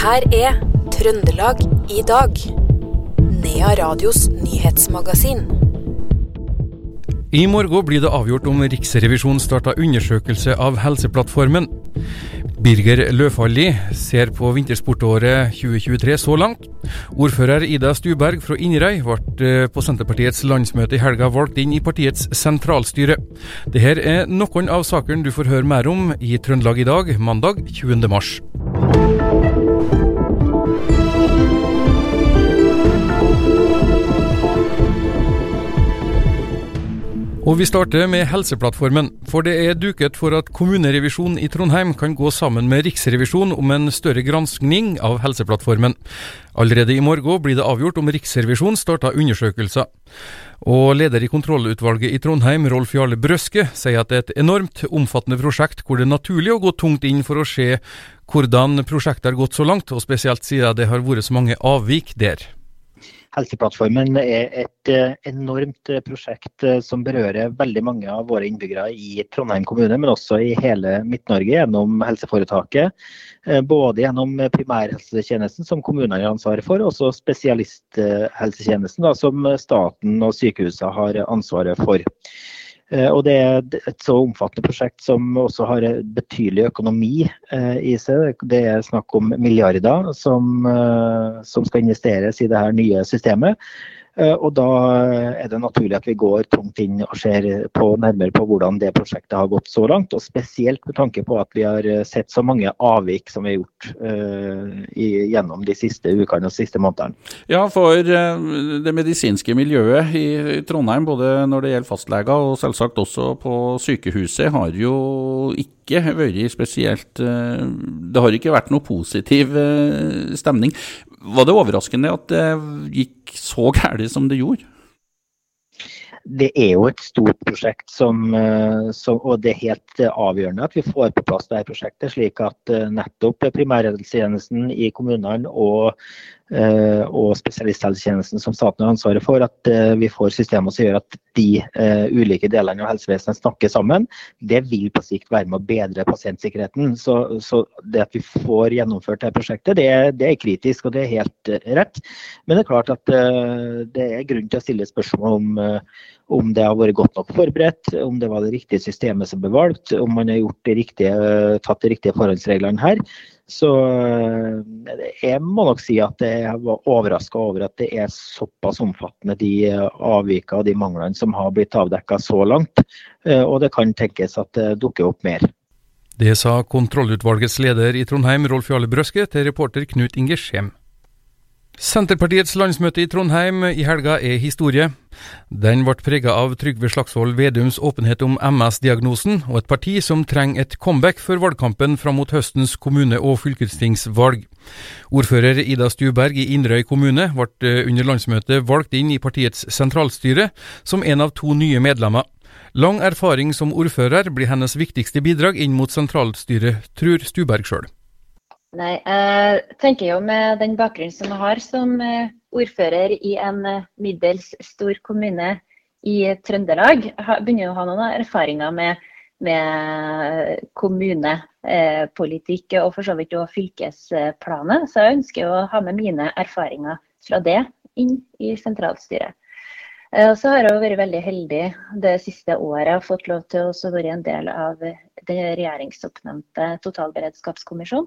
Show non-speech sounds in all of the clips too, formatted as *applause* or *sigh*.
her er Trøndelag i dag. Nea Radios nyhetsmagasin. I morgen blir det avgjort om Riksrevisjonen starta undersøkelse av Helseplattformen. Birger Løfaldli ser på vintersportåret 2023 så langt. Ordfører Ida Stuberg fra Inderøy ble eh, på Senterpartiets landsmøte i helga valgt inn i partiets sentralstyre. Dette er noen av sakene du får høre mer om i Trøndelag i dag, mandag 20. mars. Thank you. Og vi starter med Helseplattformen. For det er duket for at kommunerevisjonen i Trondheim kan gå sammen med Riksrevisjonen om en større granskning av Helseplattformen. Allerede i morgen blir det avgjort om Riksrevisjonen starter undersøkelser. Og leder i kontrollutvalget i Trondheim, Rolf Jarle Brøske, sier at det er et enormt omfattende prosjekt hvor det er naturlig å gå tungt inn for å se hvordan prosjektet har gått så langt, og spesielt siden det har vært så mange avvik der. Helseplattformen er et eh, enormt eh, prosjekt eh, som berører veldig mange av våre innbyggere i Trondheim kommune, men også i hele Midt-Norge gjennom helseforetaket. Både gjennom primærhelsetjenesten, som kommunene har ansvaret for, og spesialisthelsetjenesten, da, som staten og sykehusene har ansvaret for. Eh, og Det er et så omfattende prosjekt som også har betydelig økonomi eh, i seg. Det er snakk om milliarder som, eh, som skal investeres i det her nye systemet. Eh, og Da er det naturlig at vi går tungt inn og ser på, nærmere på hvordan det prosjektet har gått så langt. og Spesielt med tanke på at vi har eh, sett så mange avvik som vi har gjort uh, i, gjennom de siste ukene og siste månedene. Ja, for det medisinske miljøet i Trondheim, både når det gjelder fastleger og selvsagt også på sykehuset, har jo ikke vært spesielt Det har ikke vært noe positiv stemning. Var det overraskende at det gikk så galt som det gjorde? Det er jo et stort prosjekt, som, eh, som, og det er helt avgjørende at vi får på plass dette prosjektet, slik at eh, nettopp primærhelsetjenesten i kommunene og Eh, og spesialisthelsetjenesten som staten har ansvaret for, at eh, vi får systemer som gjør at de uh, ulike delene av helsevesenet snakker sammen. Det vil på sikt være med å bedre pasientsikkerheten. Så, så det at vi får gjennomført dette prosjektet, det, det, er kritisk, og det er helt rett. Men det er klart at det er grunn til å stille spørsmål om, om det har vært godt nok forberedt, om det var det riktige systemet som ble valgt, om man har de riktige, tatt de riktige forholdsreglene her. Så eh, jeg må nok si at jeg var overraska over at det er såpass omfattende de avvika og de manglene som har blitt avdekka så langt. Eh, og det kan tenkes at det dukker opp mer. Det sa kontrollutvalgets leder i Trondheim, Rolf Jarle Brøske, til reporter Knut Inge Skjem. Senterpartiets landsmøte i Trondheim i helga er historie. Den ble prega av Trygve Slagsvold Vedums åpenhet om MS-diagnosen, og et parti som trenger et comeback før valgkampen fram mot høstens kommune- og fylkestingsvalg. Ordfører Ida Stuberg i Inderøy kommune ble eh, under landsmøtet valgt inn i partiets sentralstyre som en av to nye medlemmer. Lang erfaring som ordfører blir hennes viktigste bidrag inn mot sentralstyret, tror Stuberg sjøl. Nei, jeg tenker jo med den bakgrunnen som jeg har som eh, ordfører i en eh, middels stor kommune i Trøndelag, jeg begynner å ha noen erfaringer med, med kommunepolitikk og for så vidt òg fylkesplanet. Så jeg ønsker å ha med mine erfaringer fra det inn i sentralstyret. Eh, så har jeg vært veldig heldig det siste året og fått lov til å være en del av den regjeringsoppnevnte totalberedskapskommisjonen.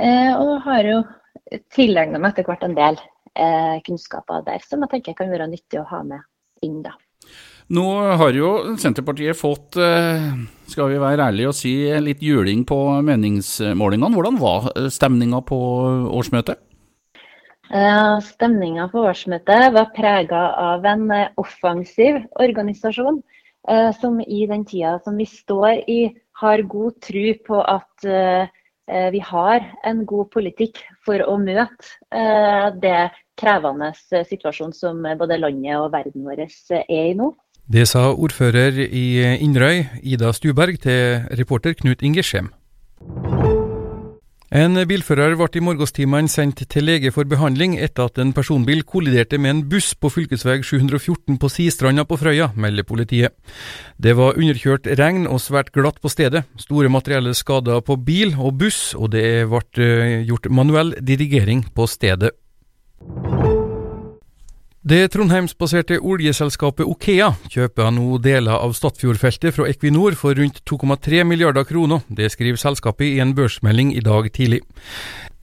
Eh, og har jo tilegna meg etter hvert en del eh, kunnskaper der som jeg tenker kan være nyttig å ha med inn. da. Nå har jo Senterpartiet fått, eh, skal vi være ærlige og si, litt juling på meningsmålingene. Hvordan var stemninga på årsmøtet? Stemninga på årsmøtet var prega av en offensiv organisasjon som i den tida som vi står i, har god tro på at vi har en god politikk for å møte eh, det krevende situasjonen som både landet og verden vår er i nå. Det sa ordfører i Inderøy, Ida Stuberg, til reporter Knut Inge Skjem. En bilfører ble i morgenstimene sendt til lege for behandling etter at en personbil kolliderte med en buss på fv. 714 på Sistranda på Frøya, melder politiet. Det var underkjørt regn og svært glatt på stedet. Store materielle skader på bil og buss, og det ble eh, gjort manuell dirigering på stedet. Det trondheimsbaserte oljeselskapet Okea kjøper nå deler av Stadfjordfeltet fra Equinor for rundt 2,3 milliarder kroner. Det skriver selskapet i en børsmelding i dag tidlig.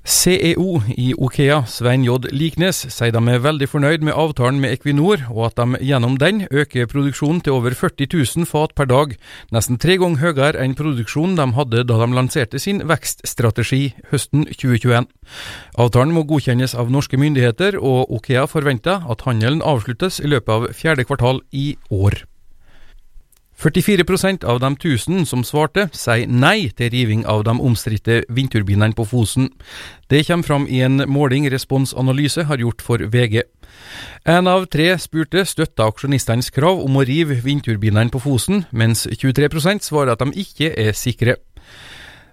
CEO i Okea, Svein J. Liknes, sier de er veldig fornøyd med avtalen med Equinor, og at de gjennom den øker produksjonen til over 40 000 fat per dag, nesten tre ganger høyere enn produksjonen de hadde da de lanserte sin vekststrategi høsten 2021. Avtalen må godkjennes av norske myndigheter, og Okea forventer at handelen avsluttes i løpet av fjerde kvartal i år. 44% av de 1000 som svarte, sier nei til riving av de omstridte vindturbinene på Fosen. Det kommer fram i en måling Respons Analyse har gjort for VG. En av tre spurte støtta aksjonistenes krav om å rive vindturbinene på Fosen, mens 23% svarer at de ikke er sikre.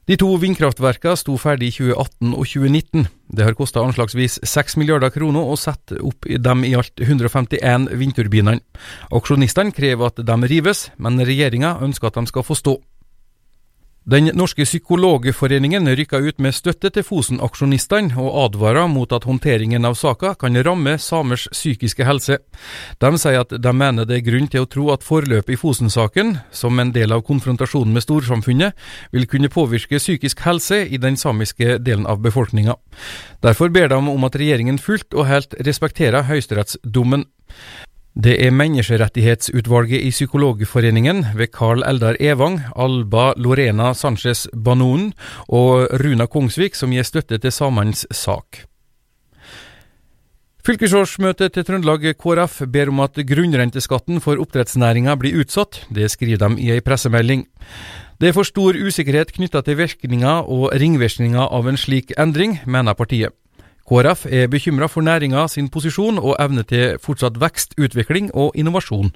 De to vindkraftverkene sto ferdig i 2018 og 2019. Det har kosta anslagsvis 6 milliarder kroner å sette opp dem i alt 151 vindturbinene. Aksjonistene krever at de rives, men regjeringa ønsker at de skal få stå. Den norske psykologforeningen rykka ut med støtte til Fosen-aksjonistene, og advarer mot at håndteringen av saka kan ramme samers psykiske helse. De sier at de mener det er grunn til å tro at forløpet i Fosen-saken, som en del av konfrontasjonen med storsamfunnet, vil kunne påvirke psykisk helse i den samiske delen av befolkninga. Derfor ber de om at regjeringen fullt og helt respekterer høyesterettsdommen. Det er Menneskerettighetsutvalget i Psykologforeningen ved Carl Eldar Evang, Alba Lorena Sanchez Banonen og Runa Kongsvik som gir støtte til samenes sak. Fylkesårsmøtet til Trøndelag KrF ber om at grunnrenteskatten for oppdrettsnæringa blir utsatt. Det skriver de i ei pressemelding. Det er for stor usikkerhet knytta til virkninga og ringvirkninga av en slik endring, mener partiet. KrF er bekymra for næringa sin posisjon og evne til fortsatt vekst, utvikling og innovasjon.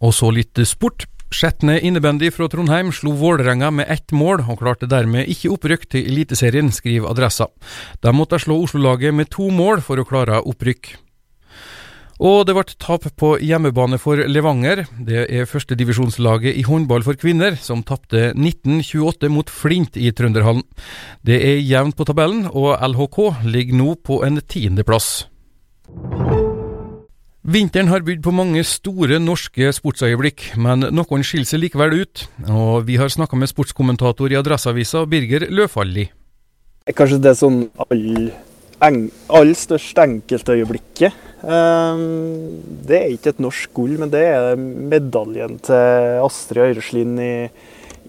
Og så litt sport. Skjetne innebandy fra Trondheim slo Vålerenga med ett mål, og klarte dermed ikke opprykk til Eliteserien, skriver Adressa. De måtte slå Oslo-laget med to mål for å klare opprykk. Og det ble tap på hjemmebane for Levanger. Det er førstedivisjonslaget i håndball for kvinner, som tapte 1928 mot Flint i Trønderhallen. Det er jevnt på tabellen, og LHK ligger nå på en tiendeplass. Vinteren har bydd på mange store norske sportsøyeblikk, men noen skiller seg likevel ut. Og vi har snakka med sportskommentator i Adresseavisa, Birger Løfalli. Kanskje det er sånn all aller største enkeltøyeblikket. Ehm, det er ikke et norsk gull, men det er medaljen til Astrid Øyreslien i,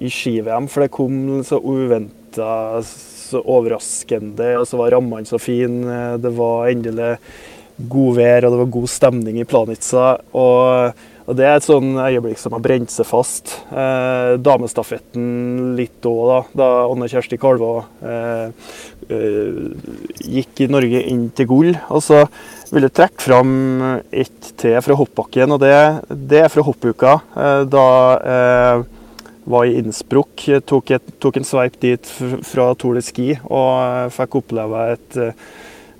i ski-VM. For det kom så uventa, så overraskende, og så var rammene så fine. Det var endelig godvær, og det var god stemning i Planica. Og og Det er et sånn øyeblikk som har brent seg fast. Eh, damestafetten litt òg, da. Da Anne Kjersti Kalvå eh, eh, gikk Norge inn til gull. Og så vil jeg trekke fram ett til fra hoppbakken, og det, det er fra hoppuka. Eh, da eh, var i Innsbruck, tok, et, tok en sveip dit fra Tour de Ski og fikk oppleve et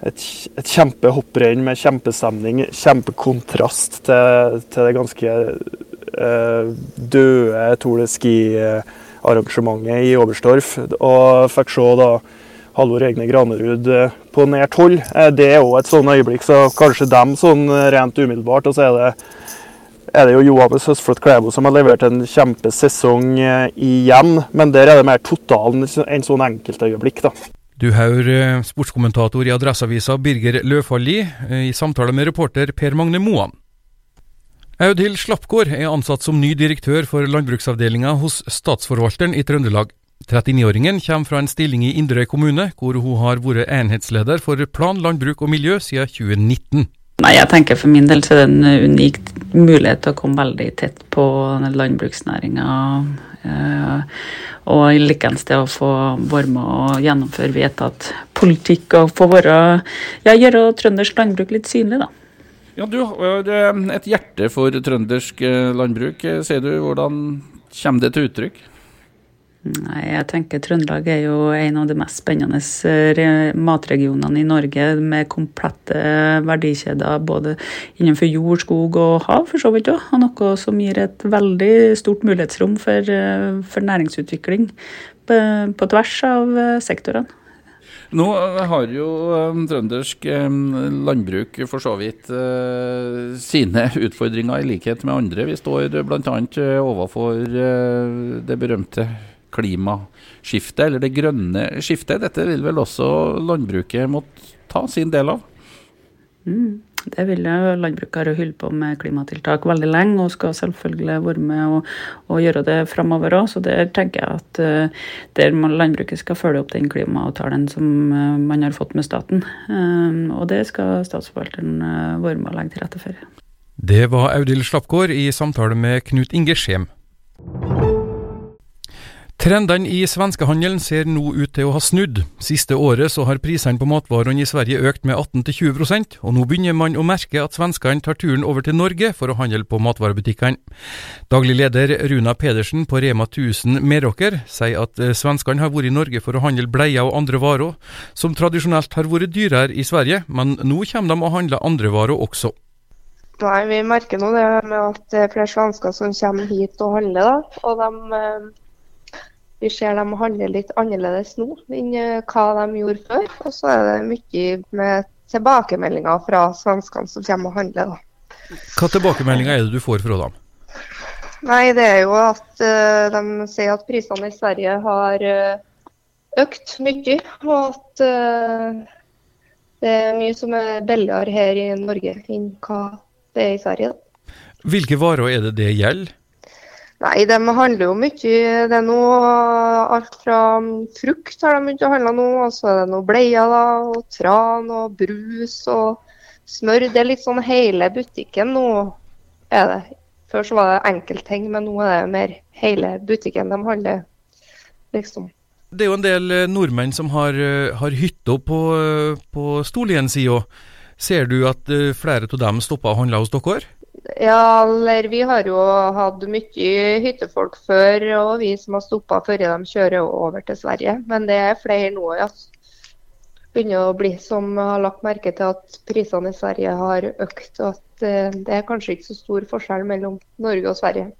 et, et kjempehopprenn med kjempestemning, kjempekontrast til, til det ganske eh, døde Tour de Ski-arrangementet i Oberstdorf. Og fikk se da Halvor Egne Granerud eh, på nært hold. Eh, det er òg et sånt øyeblikk, så kanskje dem sånn rent umiddelbart. Og så er det, er det jo Johannes Høsflot Klæbo som har levert en kjempesesong eh, igjen. Men der er det mer totalen enn sånn enkeltøyeblikk, da. Du hører eh, sportskommentator i Adresseavisa Birger Løfalli eh, i samtale med reporter Per Magne Moan. Audhild Slappgård er ansatt som ny direktør for landbruksavdelinga hos Statsforvalteren i Trøndelag. 39-åringen kommer fra en stilling i Inderøy kommune, hvor hun har vært enhetsleder for plan, landbruk og miljø siden 2019. Nei, jeg tenker For min del så er det en unik mulighet til å komme veldig tett på landbruksnæringa og likeens det å få være med og gjennomføre vedtatt politikk og få være, ja, gjøre trøndersk landbruk litt synlig, da. Ja, Du har et hjerte for trøndersk eh, landbruk. Sier du, hvordan kommer det til uttrykk? Nei, jeg tenker Trøndelag er jo en av de mest spennende eh, matregionene i Norge, med komplette verdikjeder både innenfor jord, skog og hav, for så vidt òg. Og noe som gir et veldig stort mulighetsrom for, eh, for næringsutvikling på, på tvers av eh, sektorene. Nå har jo trøndersk landbruk for så vidt sine *laughs* utfordringer, i likhet med andre. Vi står bl.a. overfor det berømte klimaskiftet, eller det grønne skiftet. Dette vil vel også landbruket måtte ta sin del av? Mm. Det vil jo landbruket holdt på med klimatiltak veldig lenge, og skal selvfølgelig være med og, og gjøre det framover òg. Så der tenker jeg at uh, der landbruket skal følge opp den klimaavtalen som uh, man har fått med staten. Um, og det skal statsforvalteren uh, være med å legge til rette for. Det var Audhild Slappgård i samtale med Knut Inge Skjem. Trendene i svenskehandelen ser nå ut til å ha snudd. Siste året så har prisene på matvarene i Sverige økt med 18-20% og nå begynner man å merke at svenskene tar turen over til Norge for å handle på matvarebutikkene. Daglig leder Runa Pedersen på Rema 1000 Meråker sier at eh, svenskene har vært i Norge for å handle bleier og andre varer, som tradisjonelt har vært dyrere i Sverige, men nå kommer de å handle andre varer også. Nei, Vi merker nå det med at det er flere svensker som kommer hit og handler. da, og de eh, vi ser de handler litt annerledes nå enn eh, hva de gjorde før. Og så er det mye med tilbakemeldinger fra svenskene som kommer og handler. Da. Hva tilbakemeldinger er det du får fra dem? Nei, Det er jo at uh, de sier at prisene i Sverige har uh, økt mye. Og at uh, det er mye som er billigere her i Norge enn hva det er i Sverige. Da. Hvilke varer er det det gjelder? Nei, de handler jo mye. Det er noe alt fra frukt har de begynt å handle nå. Og så er det noe bleier da, og tran og brus og smør. Det er litt sånn hele butikken nå er det. Før så var det enkeltting, men nå er det mer hele butikken de handler, liksom. Det er jo en del eh, nordmenn som har, eh, har hytter på, eh, på Storlien-sida. Ser du at flere av dem stopper å handle hos dere? Ja, eller vi har jo hatt mye hyttefolk før, og vi som har stoppa før de kjører over til Sverige. Men det er flere nå, ja. Begynner å bli som har lagt merke til at prisene i Sverige har økt. Og at eh, det er kanskje ikke så stor forskjell mellom Norge og Sverige.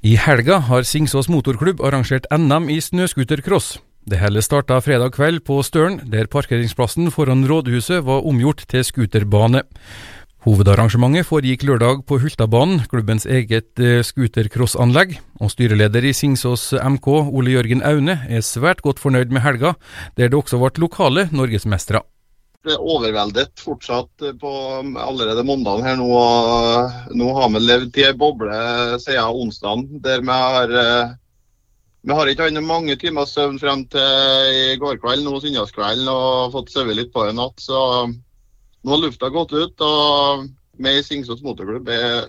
I helga har Singsås motorklubb arrangert NM i snøscootercross. Det hele starta fredag kveld på Støren, der parkeringsplassen foran rådhuset var omgjort til scooterbane. Hovedarrangementet foregikk lørdag på Hultabanen, klubbens eget eh, scootercrossanlegg, og styreleder i Singsås MK, Ole Jørgen Aune, er svært godt fornøyd med helga, der det også ble lokale norgesmestere. Det er overveldet fortsatt på allerede mandagen her nå. Nå har vi levd i ei boble siden onsdagen, der vi har eh, vi har ikke hatt mange timer søvn frem til i går kveld, nå søndagskvelden, og fått sovet litt på en natt. så nå har lufta gått ut, og vi i Singsås motorklubb er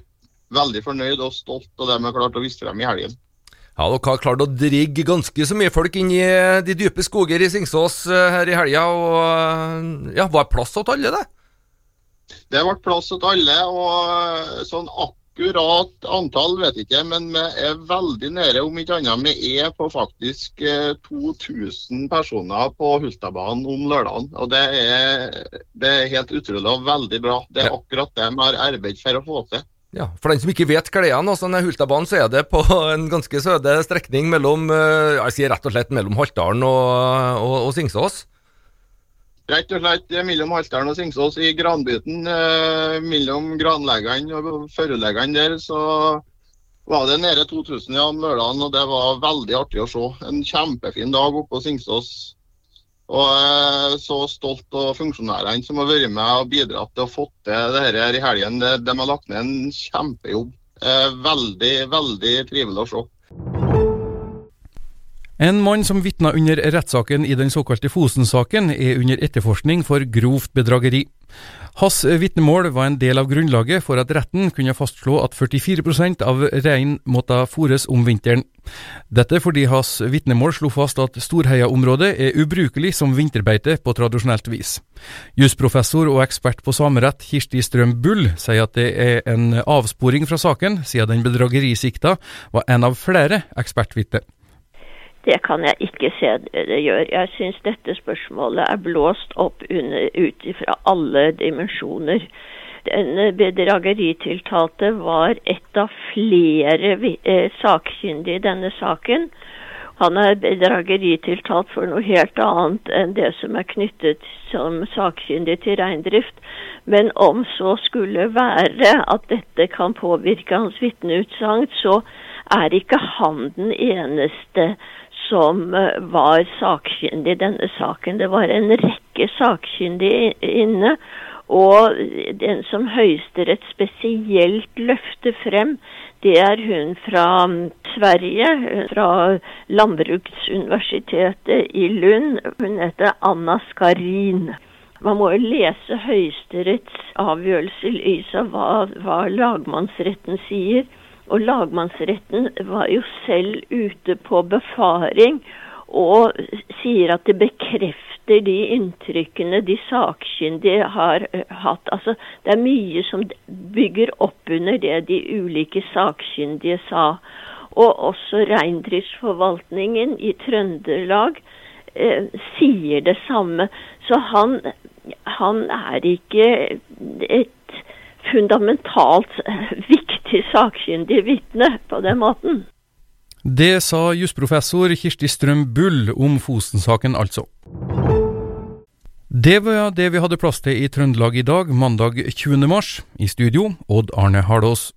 veldig fornøyd og stolt av det vi har klart å vise frem i helgen. Ja, Dere har klart å drigge ganske så mye folk inn i de dype skoger i Singsås eh, her i helga. og eh, ja, Var plass til alle, det? Det ble plass til alle. og eh, sånn akkurat antall vet jeg ikke, men vi er veldig nære, om ikke annet. Vi er på faktisk 2000 eh, personer på Hultabanen om lørdagen. Og det er, det er, helt utrolig og veldig bra. Det er akkurat det vi har arbeidet for å få til. Ja, For den som ikke vet er, altså, Hultabanen så er det på en ganske søde strekning mellom eh, jeg sier rett og slett mellom Haltdalen og, og, og Singsås? Rett og slett mellom Haltdalen og Singsås i granbiten. Eh, mellom granleggene og føruleggene der, så var det nede 2000 ja, om lørdagen, og det var veldig artig å se. En kjempefin dag oppe på Singsås. Og jeg så stolt av funksjonærene som har vært med og bidratt til å få til det her i helgen. De har lagt ned en kjempejobb. Eh, veldig, veldig trivelig å se. En mann som vitna under rettssaken i den såkalte Fosen-saken, er under etterforskning for grovt bedrageri. Hans vitnemål var en del av grunnlaget for at retten kunne fastslå at 44% av reinen måtte fôres om vinteren. Dette fordi hans vitnemål slo fast at Storheia-området er ubrukelig som vinterbeite på tradisjonelt vis. Jusprofessor og ekspert på samerett Kirsti Strøm Bull sier at det er en avsporing fra saken, siden den bedragerisikta var en av flere ekspertvitner. Det kan jeg ikke se det gjør. Jeg syns dette spørsmålet er blåst opp ut fra alle dimensjoner. Den bedrageritiltalte var et av flere eh, sakkyndige i denne saken. Han er bedrageritiltalt for noe helt annet enn det som er knyttet som sakkyndig til reindrift. Men om så skulle være at dette kan påvirke hans vitneutsagn, så er ikke han den eneste som eh, var sakkyndig i denne saken. Det var en rekke sakkyndige inne. Og den som Høyesterett spesielt løfter frem, det er hun fra mm, Sverige, fra Landbruksuniversitetet i Lund. Hun heter Anna Skarin. Man må jo lese Høyesteretts avgjørelse i lys av hva, hva lagmannsretten sier. Og lagmannsretten var jo selv ute på befaring og sier at det bekrefter de inntrykkene de sakkyndige har eh, hatt. Altså, det er mye som bygger opp under det de ulike sakkyndige sa. Og også reindriftsforvaltningen i Trøndelag eh, sier det samme. Så han, han er ikke et fundamentalt eh, viktig sakkyndig vitne på den måten. Det sa jusprofessor Kirsti Strøm Bull om Fosen-saken, altså. Det var det vi hadde plass til i Trøndelag i dag, mandag 20. mars. I studio, Odd Arne Hardås.